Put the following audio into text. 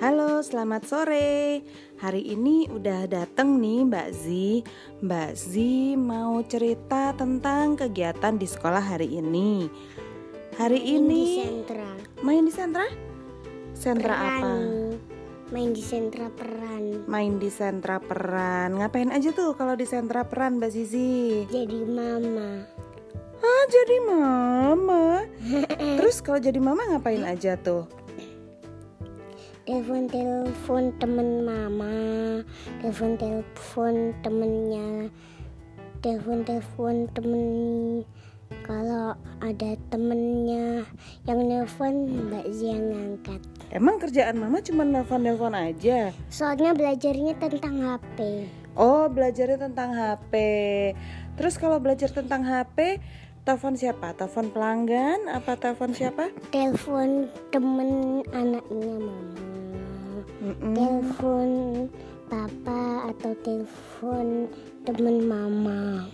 Halo, selamat sore. Hari ini udah dateng nih Mbak Zi. Mbak Zi mau cerita tentang kegiatan di sekolah hari ini. Hari main ini di sentra main di sentra? Sentra peran apa? main di sentra peran Main di sentra peran. Ngapain aja tuh kalau di sentra peran Mbak Zizi? jadi mama Ah, jadi mama. Terus kalau jadi mama ngapain aja tuh? Telepon telepon temen mama telepon telepon temennya telepon telepon temen kalau ada temennya yang nelpon mbak Zia ngangkat Emang kerjaan mama cuma nelpon-nelpon aja? soalnya belajarnya tentang HP Oh, belajarnya tentang HP. Terus kalau belajar tentang HP, telepon siapa? Telepon pelanggan apa telepon siapa? telepon temen anaknya mama Mm-mm. telepon papa atau telepon temen mama